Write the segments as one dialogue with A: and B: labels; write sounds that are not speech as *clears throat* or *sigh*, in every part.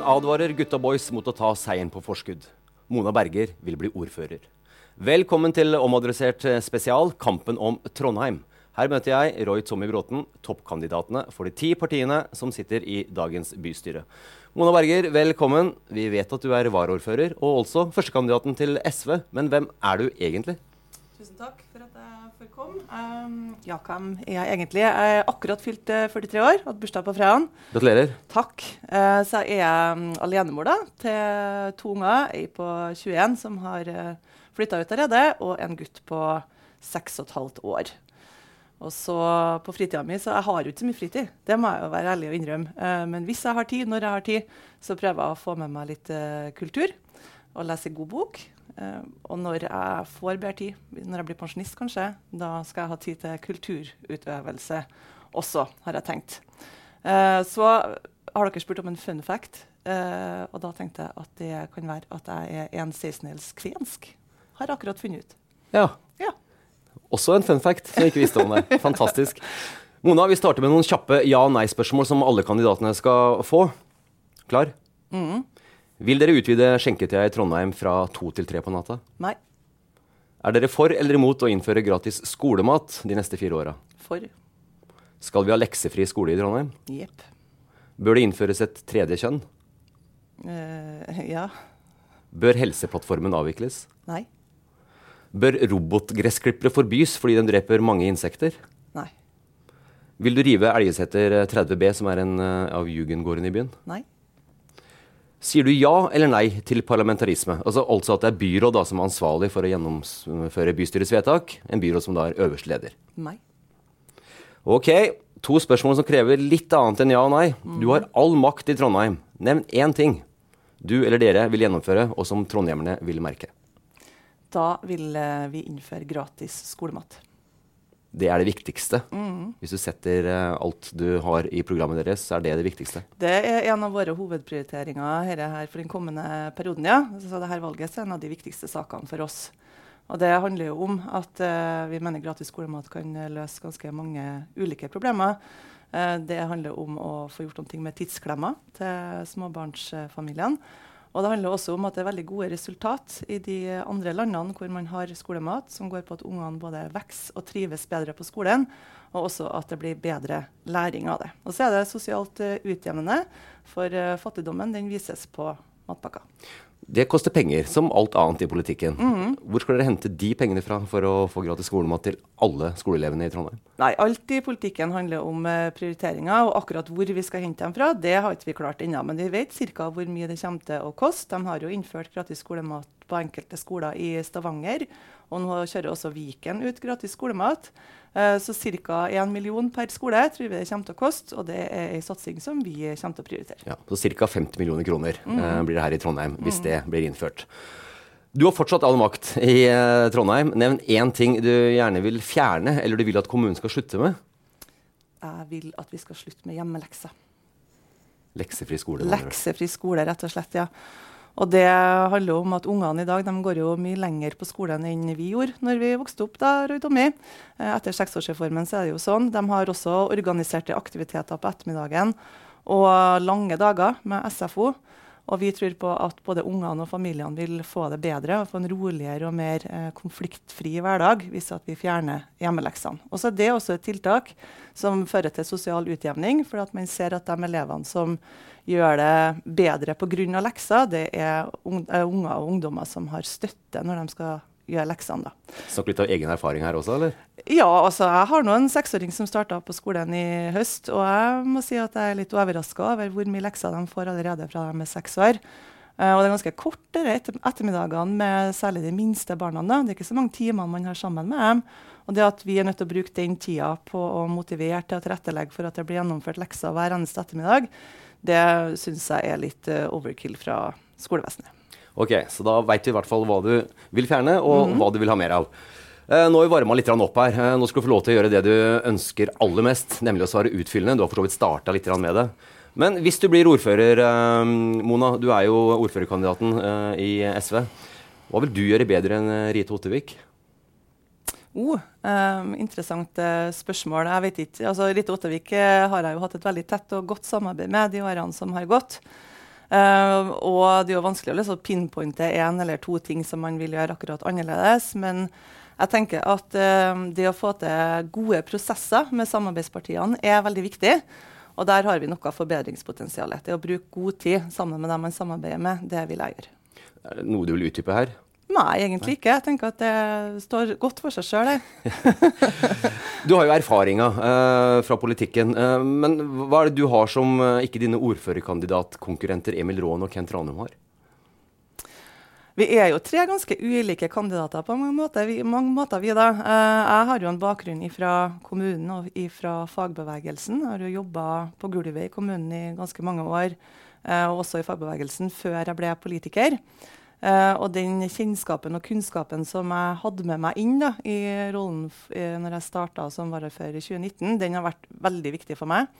A: advarer gutta boys mot å ta seieren på forskudd. Mona Berger vil bli ordfører. Velkommen til omadressert spesial, kampen om Trondheim. Her møter jeg Roy Tommy Bråten, toppkandidatene for de ti partiene som sitter i dagens bystyre. Mona Berger, velkommen. Vi vet at du er varaordfører, og også førstekandidaten til SV. Men hvem er du egentlig?
B: Tusen takk jeg får. Um, ja, hvem er jeg egentlig? Jeg er akkurat fylt 43 år, hatt bursdag på fredag.
A: Gratulerer.
B: Takk. Uh, så jeg er um, alenemor da, til to unger, ei på 21 som har uh, flytta ut allerede, og en gutt på 6 15 år. Og så på fritida mi, så jeg har jo ikke så mye fritid. Det må jeg jo være ærlig og innrømme. Uh, men hvis jeg har tid, når jeg har tid, så prøver jeg å få med meg litt uh, kultur. Og lese god bok. Uh, og når jeg får bedre tid, når jeg blir pensjonist kanskje, da skal jeg ha tid til kulturutøvelse også, har jeg tenkt. så har dere spurt om en fun fact, og da tenkte jeg at det kan være at jeg er en seksendels kvensk. Har akkurat funnet ut.
A: Ja.
B: Ja.
A: Også en fun fact som jeg ikke visste om det. Fantastisk. Mona, vi starter med noen kjappe ja- og nei-spørsmål som alle kandidatene skal få. Klar?
B: Mm.
A: Vil dere utvide skjenketida i Trondheim fra to til tre på natta?
B: Nei.
A: Er dere for eller imot å innføre gratis skolemat de neste fire åra?
B: For.
A: Skal vi ha leksefri skole i Trondheim?
B: Jepp.
A: Bør det innføres et tredje kjønn?
B: Uh, ja.
A: Bør Helseplattformen avvikles?
B: Nei.
A: Bør robotgressklippere forbys fordi de dreper mange insekter?
B: Nei.
A: Vil du rive Elgeseter 30B, som er en eh, av jugendgårdene i byen?
B: Nei.
A: Sier du ja eller nei til parlamentarisme? Altså, altså at det er byråd da, som er ansvarlig for å gjennomføre bystyrets vedtak. En byråd som da er øverste leder.
B: Nei.
A: Ok, to spørsmål som krever litt annet enn ja og nei. Du har all makt i Trondheim. Nevn én ting du eller dere vil gjennomføre, og som trondhjemmerne vil merke.
B: Da vil eh, vi innføre gratis skolemat.
A: Det er det viktigste.
B: Mm.
A: Hvis du setter eh, alt du har i programmet deres, så er det det viktigste.
B: Det er en av våre hovedprioriteringer her, her for den kommende perioden. ja. Så dette valget er en av de viktigste sakene for oss. Og Det handler jo om at uh, vi mener gratis skolemat kan løse ganske mange ulike problemer. Uh, det handler om å få gjort noe med tidsklemma til småbarnsfamiliene. Og det handler også om at det er veldig gode resultat i de andre landene hvor man har skolemat, som går på at ungene både vokser og trives bedre på skolen, og også at det blir bedre læring av det. Og så er det sosialt eh, utjevnende, for eh, fattigdommen den vises på matpakka.
A: Det koster penger, som alt annet i politikken.
B: Mm.
A: Hvor skal dere hente de pengene fra for å få gratis skolemat til alle skoleelevene i Trondheim?
B: Nei, alt i politikken handler om eh, prioriteringer, og akkurat hvor vi skal hente dem fra, det har ikke vi klart ennå. Men vi vet ca. hvor mye det kommer til å koste. De har jo innført gratis skolemat på enkelte skoler i Stavanger, og nå kjører også Viken ut gratis skolemat. Eh, så ca. 1 million per skole tror vi det kommer til å koste, og det er en satsing som vi kommer til å prioritere.
A: Ja, så Ca. 50 millioner kroner eh, blir det her i Trondheim hvis det blir innført. Du har fortsatt all makt i eh, Trondheim. Nevn én ting du gjerne vil fjerne, eller du vil at kommunen skal slutte med.
B: Jeg vil at vi skal slutte med hjemmelekser.
A: Leksefri skole.
B: Leksefri skole, rett og slett. ja. Og det handler om at ungene i dag går jo mye lenger på skolen enn vi gjorde når vi vokste opp. da, og Tommy. Eh, Etter seksårsreformen så er det jo sånn. De har også organiserte aktiviteter på ettermiddagen og lange dager med SFO. Og vi tror på at både ungene og familiene vil få det bedre og få en roligere og mer eh, konfliktfri hverdag hvis vi fjerner hjemmeleksene. Og så er det også et tiltak som fører til sosial utjevning, for at man ser at de elevene som gjør det bedre pga. lekser, det er eh, unger og ungdommer som har støtte når de skal gjøre leksene. da.
A: Snakk litt av egen erfaring her også, eller?
B: Ja, altså jeg har nå en seksåring som starta på skolen i høst, og jeg må si at jeg er litt overraska over hvor mye lekser de får allerede fra de er seks år. Eh, og det er ganske kortere etter ettermiddagene med særlig de minste barna. da. Det er ikke så mange timer man har sammen med dem. Og det at vi er nødt til å bruke den tida på å motivere til å tilrettelegge for at det blir gjennomført lekser hver eneste ettermiddag, det syns jeg er litt eh, overkill fra skolevesenet.
A: Ok, så da veit vi i hvert fall hva du vil fjerne, og hva du vil ha mer av. Eh, nå har vi varma litt opp her. Eh, nå skal du få lov til å gjøre det du ønsker aller mest, nemlig å svare utfyllende. Du har for så vidt starta litt med det. Men hvis du blir ordfører, Mona, du er jo ordførerkandidaten i SV. Hva vil du gjøre bedre enn Rite Ottervik?
B: Oh, um, interessant eh, spørsmål. Jeg vet ikke. Altså, Rite Ottervik eh, har jeg jo hatt et veldig tett og godt samarbeid med de årene som har gått. Uh, og det er jo vanskelig å liksom pinpointe én eller to ting som man vil gjøre akkurat annerledes. Men jeg tenker at det å få til gode prosesser med samarbeidspartiene er veldig viktig. Og der har vi noe forbedringspotensial. Det å bruke god tid sammen med dem man samarbeider med, det vil jeg gjøre.
A: Er det noe du vil utdype her?
B: Nei, egentlig ikke. Jeg tenker at det står godt for seg sjøl, *laughs*
A: du har jo erfaringer uh, fra politikken. Uh, men hva er det du har som uh, ikke dine ordførerkandidatkonkurrenter Emil Raan og Kent Ranum har?
B: Vi er jo tre ganske ulike kandidater på mange måter. Vi, mange måter vi da. jeg har jo en bakgrunn fra kommunen og fra fagbevegelsen. Jeg har jo jobba på gulvet i kommunen i ganske mange år, og også i fagbevegelsen før jeg ble politiker. Uh, og den kjennskapen og kunnskapen som jeg hadde med meg inn da, i rollen uh, når jeg starta som varafører i 2019, den har vært veldig viktig for meg.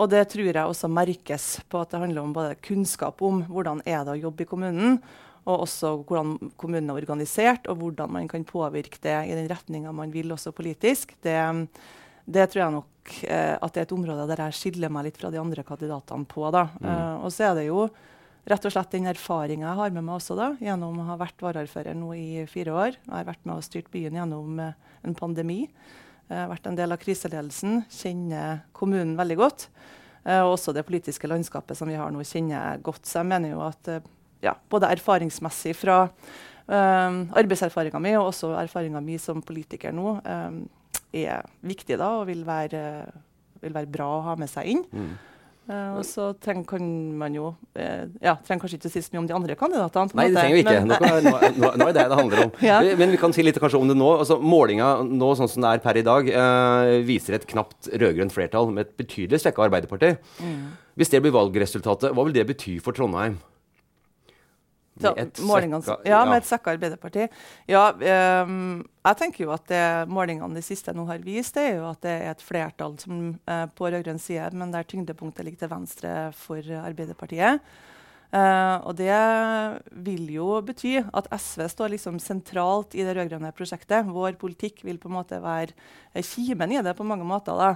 B: Og det tror jeg også merkes på at det handler om både kunnskap om hvordan er det å jobbe i kommunen, og også hvordan kommunen er organisert, og hvordan man kan påvirke det i den retninga man vil, også politisk. Det, det tror jeg nok uh, at det er et område der jeg skiller meg litt fra de andre kandidatene på. Da. Mm. og så er det jo rett og slett den erfaringa jeg har med meg også da, gjennom å ha vært varaordfører nå i fire år. Jeg har vært med og styrt byen gjennom uh, en pandemi. Jeg har vært en del av kriseledelsen, kjenner kommunen veldig godt. Uh, og også det politiske landskapet som vi har nå, kjenner jeg godt. Så jeg mener jo at uh, ja, både erfaringsmessig fra arbeidserfaringa mi og også erfaringa mi som politiker nå, er viktig da, og vil være, vil være, bra å ha med seg inn. Mm. Uh, og så trenger, kan man jo uh, ja, trenger kanskje ikke å si så mye om de andre kandidatene.
A: Nei, det trenger vi ikke. Men, nå, nå, nå, er det det handler om. *laughs* ja. Men vi kan si litt om det nå. Altså, Målinga nå sånn som det er per i dag, uh, viser et knapt rød-grønt flertall med et betydelig svekka Arbeiderparti. Mm. Hvis det blir valgresultatet, hva vil det bety for Trondheim?
B: Med et svekka, ja, med et svekka Arbeiderparti. Ja, um, jeg tenker jo at det målingene de siste nå har vist, det er jo at det er et flertall som, uh, på rød-grønn side, men der tyngdepunktet ligger til venstre for Arbeiderpartiet. Uh, og det vil jo bety at SV står liksom sentralt i det rød-grønne prosjektet. Vår politikk vil på en måte være kimen i det på mange måter. da.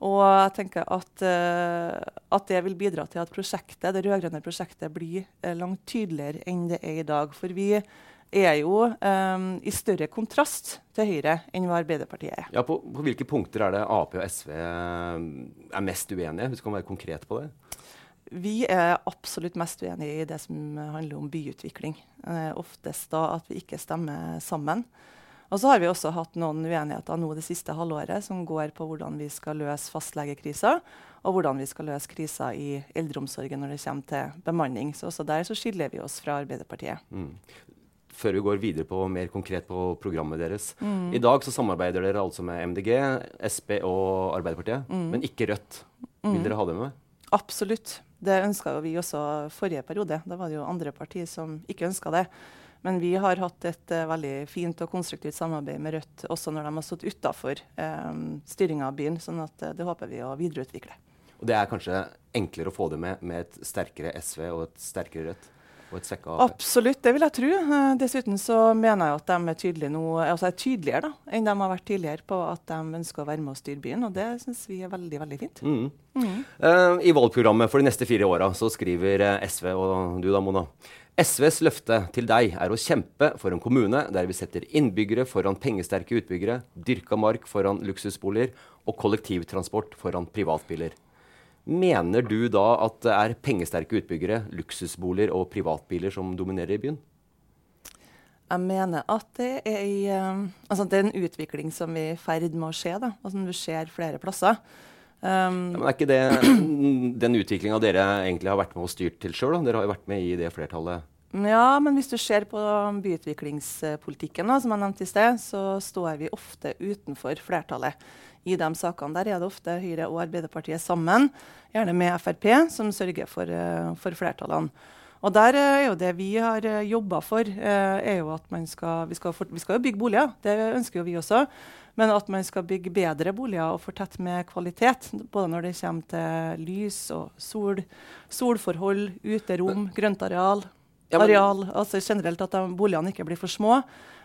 B: Og jeg tenker at, uh, at, det vil bidra til at prosjektet, det rød-grønne prosjektet blir uh, langt tydeligere enn det er i dag. For vi er jo um, i større kontrast til Høyre enn hva Arbeiderpartiet er.
A: Ja, på, på, hvilke punkter er det Ap og SV er mest uenige? Hvis du kan være konkret på det?
B: Vi er absolutt mest uenige i det som handler om byutvikling. Uh, oftest da at vi ikke stemmer sammen. Og så har vi også hatt noen uenigheter nå det siste halvåret som går på hvordan vi skal løse fastlegekrisa, og hvordan vi skal løse krisa i eldreomsorgen når det kommer til bemanning. Så også der så skiller vi oss fra Arbeiderpartiet. Mm.
A: Før vi går videre på mer konkret på programmet deres. Mm. I dag så samarbeider dere altså med MDG, Sp og Arbeiderpartiet, mm. men ikke Rødt. Vil mm. dere ha det med?
B: Absolutt. Det ønska vi også forrige periode. Da var det jo andre partier som ikke ønska det. Men vi har hatt et uh, veldig fint og konstruktivt samarbeid med Rødt også når de har stått utafor um, eh, styringa av byen. sånn at uh, det håper vi å videreutvikle.
A: Og Det er kanskje enklere å få det med med et sterkere SV og et sterkere Rødt? og et
B: Ap? Absolutt, det vil jeg tro. Uh, dessuten så mener jeg at de er, tydelige nå, altså er tydeligere da, enn de har vært tidligere på at de ønsker å være med og styre byen. Og det syns vi er veldig veldig fint. Mm.
A: Mm. Uh, I valgprogrammet for de neste fire åra skriver SV og du da, Mona, SVs løfte til deg er å kjempe for en kommune der vi setter innbyggere foran pengesterke utbyggere, dyrka mark foran luksusboliger og kollektivtransport foran privatbiler. Mener du da at det er pengesterke utbyggere, luksusboliger og privatbiler som dominerer i byen?
B: Jeg mener at det er, i, uh, altså det er en utvikling som vi er i ferd med å se. Da. som du ser flere plasser.
A: Um, ja, men Er ikke det *clears throat* den utviklinga dere egentlig har vært med og styrt til sjøl? Dere har jo vært med i det flertallet?
B: Ja, men hvis du ser på byutviklingspolitikken, da, som jeg nevnte i sted, så står vi ofte utenfor flertallet. I de sakene der er det ofte Høyre og Arbeiderpartiet sammen, gjerne med Frp, som sørger for, uh, for flertallene. Og der er jo det vi har uh, jobba for, er jo at man skal vi, skal for, vi skal jo bygge boliger. Det ønsker jo vi også. Men at man skal bygge bedre boliger og fortette med kvalitet. Både når det kommer til lys og sol, solforhold, uterom, grøntareal. Ja, areal, altså generelt At de, boligene ikke blir for små.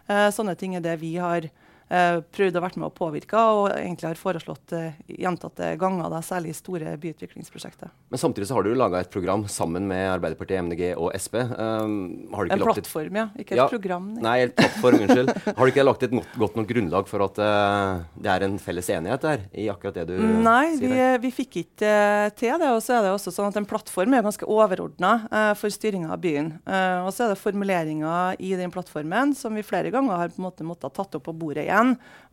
B: Eh, sånne ting er det vi har prøvd å være med å påvirke, og egentlig har foreslått eh, gjentatte ganger, da, særlig i store byutviklingsprosjekter.
A: Men samtidig så har du laga et program sammen med Arbeiderpartiet, MDG og Sp. Um,
B: en plattform, ja. Ikke et ja, program.
A: Nei, en plattform, unnskyld. *laughs* Har du ikke lagt et godt, godt nok grunnlag for at uh, det er en felles enighet der i akkurat det du
B: nei,
A: sier?
B: Nei, vi, vi, fikk ikke uh, til det. Og så er det også sånn at en plattform er ganske overordna uh, for styringa av byen. og så er det formuleringer i den plattformen som vi flere ganger har på en måte måttet tatt opp på bordet igjen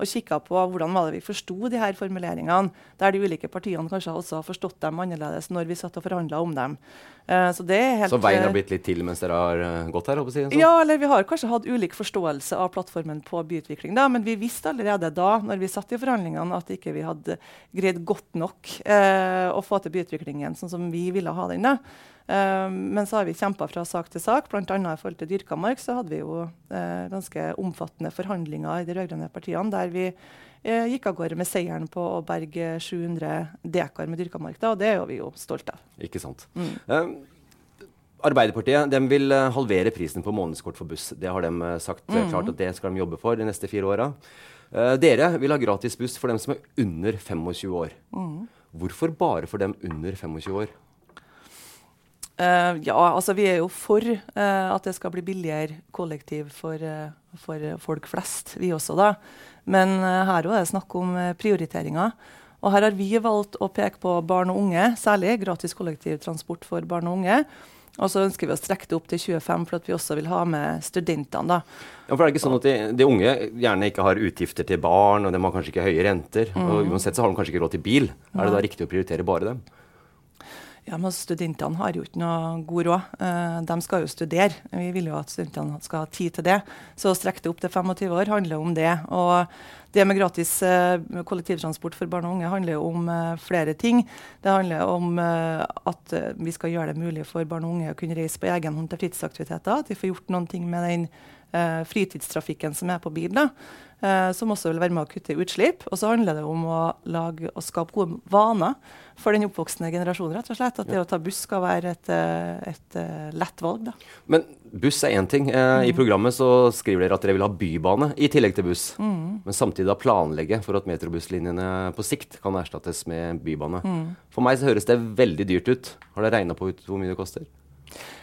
B: og kikka på hvordan var det vi forsto de her formuleringene, der de ulike partiene kanskje også har forstått dem annerledes når vi satt og forhandla om dem.
A: Uh, så, helt, så, veien har blitt litt til mens dere har uh, gått her? Si,
B: sånn? Ja, eller vi har kanskje hatt ulik forståelse av plattformen på byutvikling. Da, men vi visste allerede da når vi satt i forhandlingene at ikke vi hadde greid godt nok uh, å få til byutviklingen sånn som vi ville ha den. da. Uh, men så har vi kjempa fra sak til sak. Bl.a. i forhold til dyrka mark så hadde vi jo uh, ganske omfattende forhandlinger i de rød-grønne partiene der vi uh, gikk av gårde med seieren på å berge 700 dekar med dyrka mark. Da, og det er vi jo stolte av.
A: Ikke sant. Mm. Arbeiderpartiet vil halvere prisen på månedskort for buss. Det har de sagt mm. klart at det skal de jobbe for de neste fire åra. dere vil ha gratis buss for dem som er under 25 år. Mm. Hvorfor bare for dem under 25 år?
B: Uh, ja, altså vi er jo for uh, at det skal bli billigere kollektiv for, uh, for folk flest, vi også, da. Men her òg er det snakk om prioriteringer. Og her har vi valgt å peke på barn og unge, særlig gratis kollektivtransport for barn og unge. Og så ønsker vi å strekke det opp til 25 for at vi også vil ha med studentene. da.
A: Ja, for det er ikke sånn at de, de, unge gjerne ikke har utgifter til barn, og de har kanskje ikke høye renter. Mm. og Uansett så har de kanskje ikke råd til bil. Er det da riktig å prioritere bare dem?
B: Ja, men Studentene har jo ikke noe god råd. Uh, de skal jo studere. Vi vil jo at studentene skal ha tid til det. Så å strekke det opp til 25 år handler om det. Og det med gratis uh, kollektivtransport for barn og unge handler jo om uh, flere ting. Det handler om at vi skal gjøre det mulig for barn og unge å kunne reise på egen hånd til fritidsaktiviteter. At de får gjort noen ting med den fritidstrafikken som er på bil. da eh, som også vil være med å kutte utslipp. Og så handler det om å lage og skape gode vaner for den oppvoksende generasjonen. rett og slett. At det å ta buss skal være et, eh, et, et eh, lett valg. Da.
A: Men buss er én ting. Eh, mm. I programmet så skriver dere at dere vil ha bybane i tillegg til buss. Mm. Men samtidig da planlegge for at metrobusslinjene på sikt kan erstattes med bybane. Mm. For meg så høres det veldig dyrt ut. Har dere regna på ut hvor mye det koster?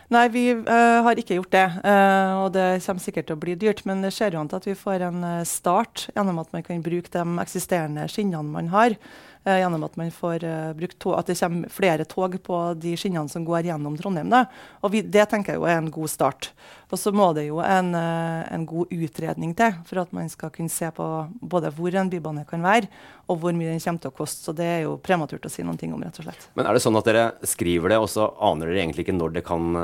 B: Nei, vi uh, har ikke gjort det. Uh, og det kommer sikkert til å bli dyrt. Men det ser jo an til at vi får en uh, start gjennom at man kan bruke de eksisterende skinnene man har. Gjennom at man får brukt tog, at det kommer flere tog på de skinnene som går gjennom Trondheim. Da. Og vi, det tenker jeg jo er en god start. Og så må det jo en, en, god utredning til for at man skal kunne se på både hvor en bybane kan være, og hvor mye den kommer til å koste. Så det er jo prematurt å si noen ting om, rett og slett.
A: Men er det sånn at dere skriver det, og så aner dere egentlig ikke når det kan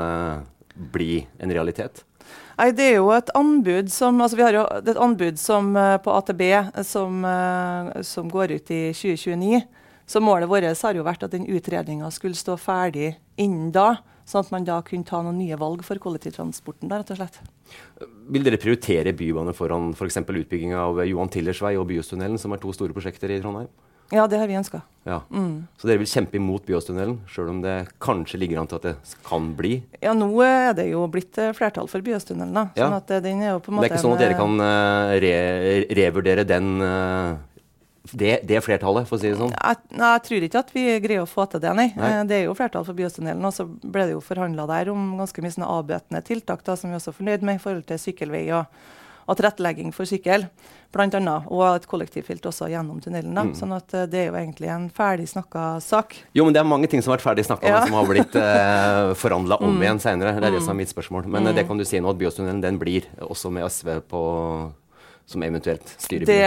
A: bli en realitet?
B: Nei, Det er jo et anbud som, altså vi har jo et anbud som, uh, på AtB som, uh, som, går ut i 2029. Så målet vårt har jo vært at den utredninga skulle stå ferdig innen da. Sånn at man da kunne ta noen nye valg for kollektivtransporten. der, rett og slett.
A: Vil dere prioritere bybane foran f.eks. For utbygging av Johan Tillers vei og Byhustunnelen, som er to store prosjekter i Trondheim?
B: Ja, det har vi ønska.
A: Ja. Mm. Så dere vil kjempe imot Byåstunnelen, sjøl om det kanskje ligger an til at det kan bli?
B: Ja, nå er det jo blitt eh, flertall for Byåstunnelen. da. Sånn ja. at eh, den er jo på en måte...
A: Det er ikke sånn at dere kan uh, re revurdere den uh, det, det, flertallet, for å si det sånn?
B: Jeg, jeg, tror ikke at vi greier å få til det, nei. nei. Det er jo flertall for Byåstunnelen. Og så ble det jo forhandla der om ganske mye sånne avbøtende tiltak da, som vi også er fornøyd med i forhold til sykkelvei og og tilrettelegging for sykkel, bl.a. Og et kollektivfelt også gjennom tunnelen. da, mm. sånn at uh, det er jo egentlig en ferdig snakka sak.
A: Jo, men det er mange ting som har vært ferdig snakka ja. som har blitt eh, *laughs* forhandla om mm. igjen seinere. Det er det som er mitt spørsmål. Men mm. det kan du si nå at Byåstunnelen den blir, også med SV på som eventuelt styrer
B: Det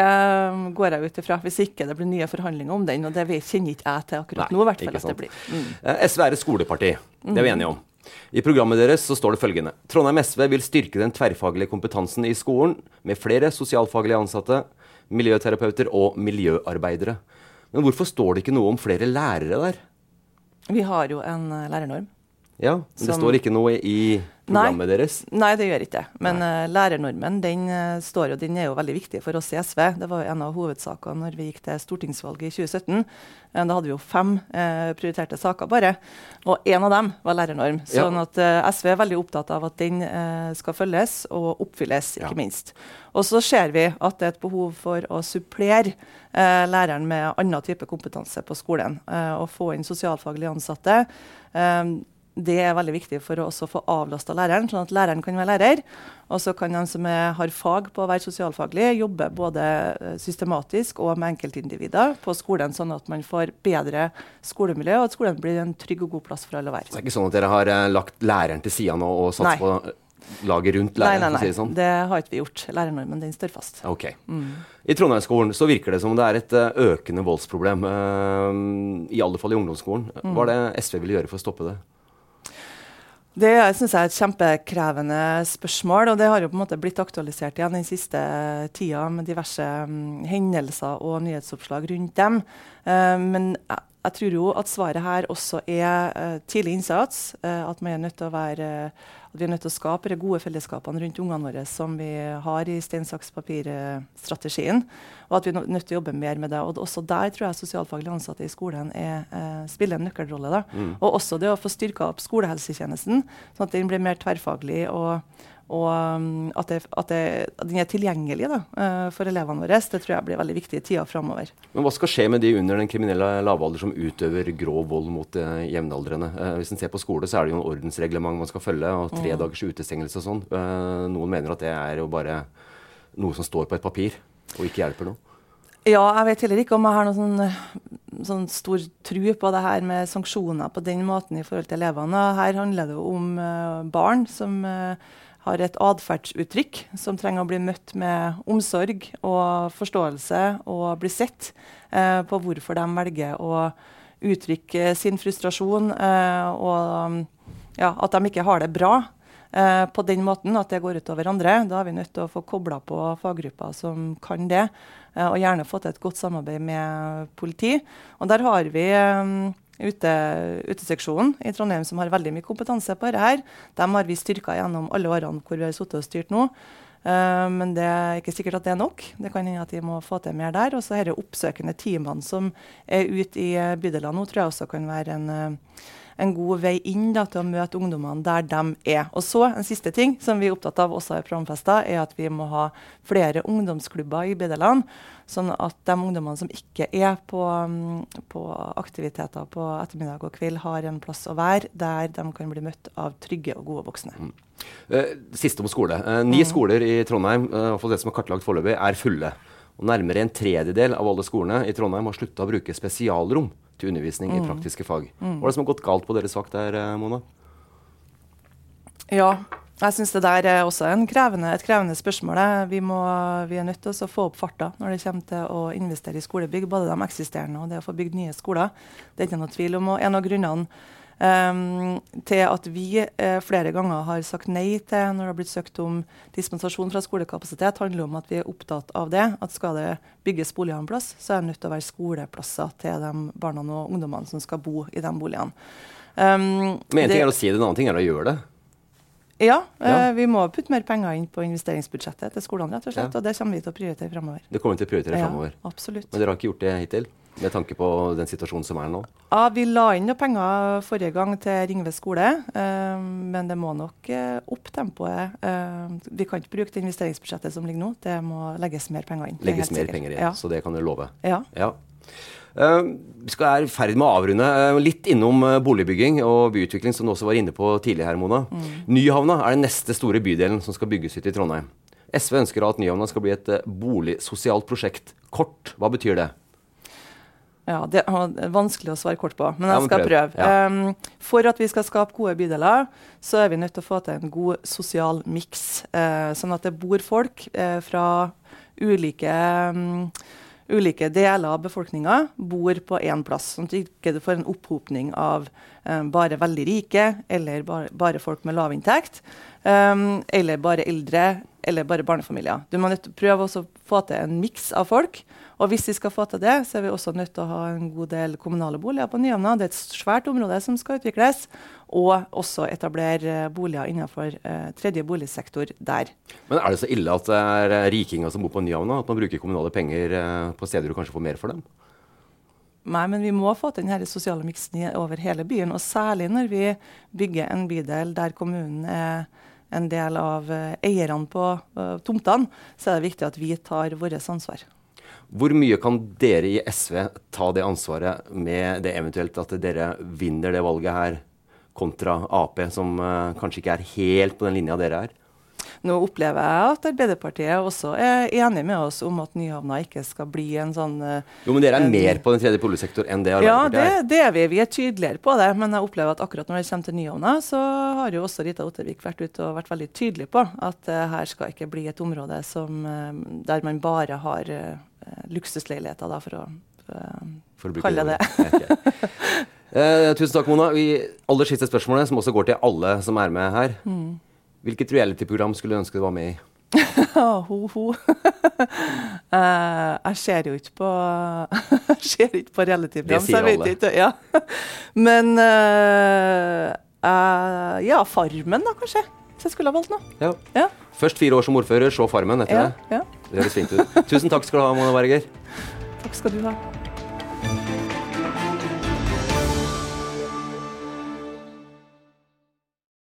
B: um, går jeg ut ifra, hvis ikke det blir nye forhandlinger om den. Og det kjenner ikke jeg til akkurat Nei, nå. hvert fall at det blir. Mm.
A: SV er et skoleparti, det er vi enige om. I programmet deres så står det følgende Trondheim SV vil styrke den tverrfaglige kompetansen i skolen med flere sosialfaglige ansatte, miljøterapeuter og miljøarbeidere. Men hvorfor står det ikke noe om flere lærere der?
B: Vi har jo en uh, lærernorm.
A: Ja, men Det står ikke noe i programmet
B: nei,
A: deres?
B: Nei, det gjør ikke det. Men uh, lærernormen den, uh, står jo, den er jo veldig viktig for oss i SV. Det var jo en av hovedsakene når vi gikk til stortingsvalget i 2017. Uh, da hadde vi jo fem prioriterte saker bare, og én av dem var lærernorm. Ja. Sånn at SV er veldig opptatt av at den skal følges og oppfylles, ikke ja. minst. Og så ser vi at det er et behov for å supplere læreren med annen type kompetanse på skolen. og få inn sosialfaglig ansatte. Um, det er veldig viktig for å også få avlasta læreren, sånn at læreren kan være lærer. Og så kan de som er, har fag på å være sosialfaglig, jobbe både eh, systematisk og med enkeltindivider på skolen, sånn at man får bedre skolemiljø, og at skolen blir en trygg og god plass for alle å være.
A: Så det er ikke sånn at dere har uh, lagt læreren til sida nå og satset på eh, laget rundt læreren?
B: Nei, nei, nei.
A: Si det, sånn.
B: det har ikke vi gjort. Lærernormen den står fast.
A: Ok. Mm. I Trondheimsskolen så virker det som det er et økende voldsproblem. Uh, I alle fall i ungdomsskolen. Mm. Hva er det SV vil gjøre for å stoppe det?
B: Det synes jeg er et kjempekrevende spørsmål, og det har jo på en måte blitt aktualisert igjen den siste tida med diverse um, hendelser og nyhetsoppslag rundt dem. Uh, men jeg, jeg, tror jo at svaret her også er uh, tidlig innsats. Uh, at man er nødt til å være at vi er nødt til å skape de gode fellesskapene rundt ungene våre som vi har i stein, saks, papir-strategien. Og at vi er nødt til å jobbe mer med det. Og også der tror jeg sosialfaglig ansatte i skolen er, eh, spiller en nøkkelrolle. Mm. Og også det å få styrka opp skolehelsetjenesten, sånn at den blir mer tverrfaglig og, og um, at, det, at, det, at, den er tilgjengelig da, uh, for elevene våre. Det tror jeg blir veldig viktig i tida framover.
A: Men hva skal skje med de under den kriminelle lavalder som utøver grov vold mot uh, jevnaldrende? Uh, hvis en ser på skole, så er det jo en ordensreglement man skal følge, og tre mm. dagers utestengelse og sånn. Uh, noen mener at det er jo bare noe som står på et papir, og ikke hjelper noe.
B: Ja, jeg vet heller ikke om jeg har noen sånn, sånn stor tru på det her med sanksjoner på den måten i forhold til elevene. Her handler det jo om barn som har et atferdsuttrykk som trenger å bli møtt med omsorg og forståelse og bli sett eh, på hvorfor de velger å uttrykke sin frustrasjon, eh, og ja, at de ikke har det bra. Eh, på den måten at det går utover andre. Da er vi nødt til å få kobla på faggrupper som kan det, eh, og gjerne få til et godt samarbeid med politi. Og der har vi eh, ute, uteseksjonen i Trondheim som har veldig mye kompetanse på dette. Dem har vi styrka gjennom alle årene hvor vi har sittet og styrt nå. Uh, men det er ikke sikkert at det er nok. Det kan hende at vi må få til mer der. Og så disse oppsøkende teamene som er ute i bydelene nå, tror jeg også kan være en uh, en god vei inn da, til å møte ungdommene der de er. Og så En siste ting som vi er opptatt av også i programfesta, er at vi må ha flere ungdomsklubber i bydelene. Sånn at de ungdommene som ikke er på, mm, på, aktiviteter på ettermiddag og kveld, har en plass å være der de kan bli møtt av trygge og gode voksne. Mm.
A: Uh, siste om skole. Uh, ni mm. skoler i Trondheim for det som er kartlagt foreløpig, er fulle. Og Nærmere en tredjedel av alle skolene i Trondheim har slutta å bruke spesialrom til undervisning mm. i praktiske fag. Mm. Hva er det som har gått galt på deres vakt der, eh, Mona?
B: Ja, jeg syns det der er også krevende, et krevende spørsmål. Vi, må, vi, er nødt til å få opp farta når det kommer til å investere i skolebygg. Både de eksisterende og det å få bygd nye skoler. Det er ikke noe tvil om. Og en av grunnene Um, til at vi uh, flere ganger har sagt nei til når det har blitt søkt om dispensasjon fra skolekapasitet, handler om at vi er opptatt av det. At skal det bygges boliger en plass, så er det nødt til å være skoleplasser til de barna og ungdommene som skal bo i de boligene.
A: Um, Men en ting er å si det, en annen ting er å gjøre det.
B: Ja, ja. Uh, vi må putte mer penger inn på investeringsbudsjettet til skolene. rett Og slett, ja. og det kommer vi til å prioritere fremover.
A: Det kommer vi til å prioritere
B: ja. Absolutt.
A: Men dere har ikke gjort det hittil? Med tanke på den situasjonen som er nå?
B: Ja, Vi la inn noen penger forrige gang til Ringve skole, eh, men det må nok uh, opp tempoet. Eh, vi kan ikke bruke det investeringsbudsjettet som ligger nå, det må legges mer penger inn.
A: Legges mer penger inn, ja. så det kan du love?
B: Ja.
A: ja. vi skal er i ferd med å avrunde. litt innom boligbygging og byutvikling, som du også var inne på tidligere, her, Mona. Mm. Nyhavna er den neste store bydelen som skal bygges ut i Trondheim. SV ønsker at Nyhavna skal bli et boligsosialt prosjekt. Kort, hva betyr det?
B: Ja, Det er vanskelig å svare kort på, men jeg skal prøve. Um, for at vi skal skape gode bydeler, så er vi nødt til å få til en god sosial miks. Uh, sånn at det bor folk uh, fra ulike, um, ulike deler av befolkninga bor på én plass. Sånn at du ikke får en opphopning av um, bare veldig rike, eller bare, bare folk med lav inntekt. Um, eller bare eldre, eller bare barnefamilier. Du må nødt til å prøve å få til en miks av folk. Og hvis vi skal få til det, så er vi også nødt til å ha en god del kommunale boliger på Nyhavna. Det er et svært område som skal utvikles. Og også etablere boliger innenfor eh, tredje boligsektor der.
A: Men er det så ille at det er eh, rikinger som bor på Nyhavna? At man bruker kommunale penger eh, på steder du kanskje får mer for dem?
B: Nei, men vi må få til denne sosiale miksen over hele byen. Og særlig når vi bygger en bydel der kommunen er en del av eh, eierne på uh, tomtene, så er det viktig at vi tar vårt ansvar.
A: Hvor mye kan dere i SV ta det ansvaret med det eventuelt at dere vinner det valget her, kontra Ap, som uh, kanskje ikke er helt på den linja dere er?
B: Nå opplever jeg at Arbeiderpartiet også er enig med oss om at Nyhavna ikke skal bli en sånn uh,
A: Jo, Men dere er en, mer på den tredje boligsektor enn det Arbeiderpartiet
B: er? Ja, det, det, er vi. Vi er tydeligere på det. Men jeg opplever at akkurat når det kommer til Nyhavna, så har jo også Rita Ottervik vært ute og vært veldig tydelig på at uh, her skal ikke bli et område som, uh, der man bare har luksusleiligheter, da, for å, for å kalle det det. *laughs*
A: Eh, tusen takk, Mona. Vi, aller siste spørsmålet, som også går til alle som er med her. Mm. Hvilket reality-program skulle du ønske du var med i? *laughs*
B: ho, ho. uh, *laughs* jeg ser jo ikke på *laughs* Jeg ser ikke på reality-program,
A: så jeg vet alle. ikke.
B: Ja. Men uh, uh, Ja, Farmen, da, kanskje. Hvis jeg skulle ha valgt noe.
A: Ja. ja. Først fire år som ordfører, så Farmen etter
B: ja,
A: det.
B: Ja.
A: Det høres fint ut. Tusen takk skal du ha, Mona Berger.
B: Takk skal du ha.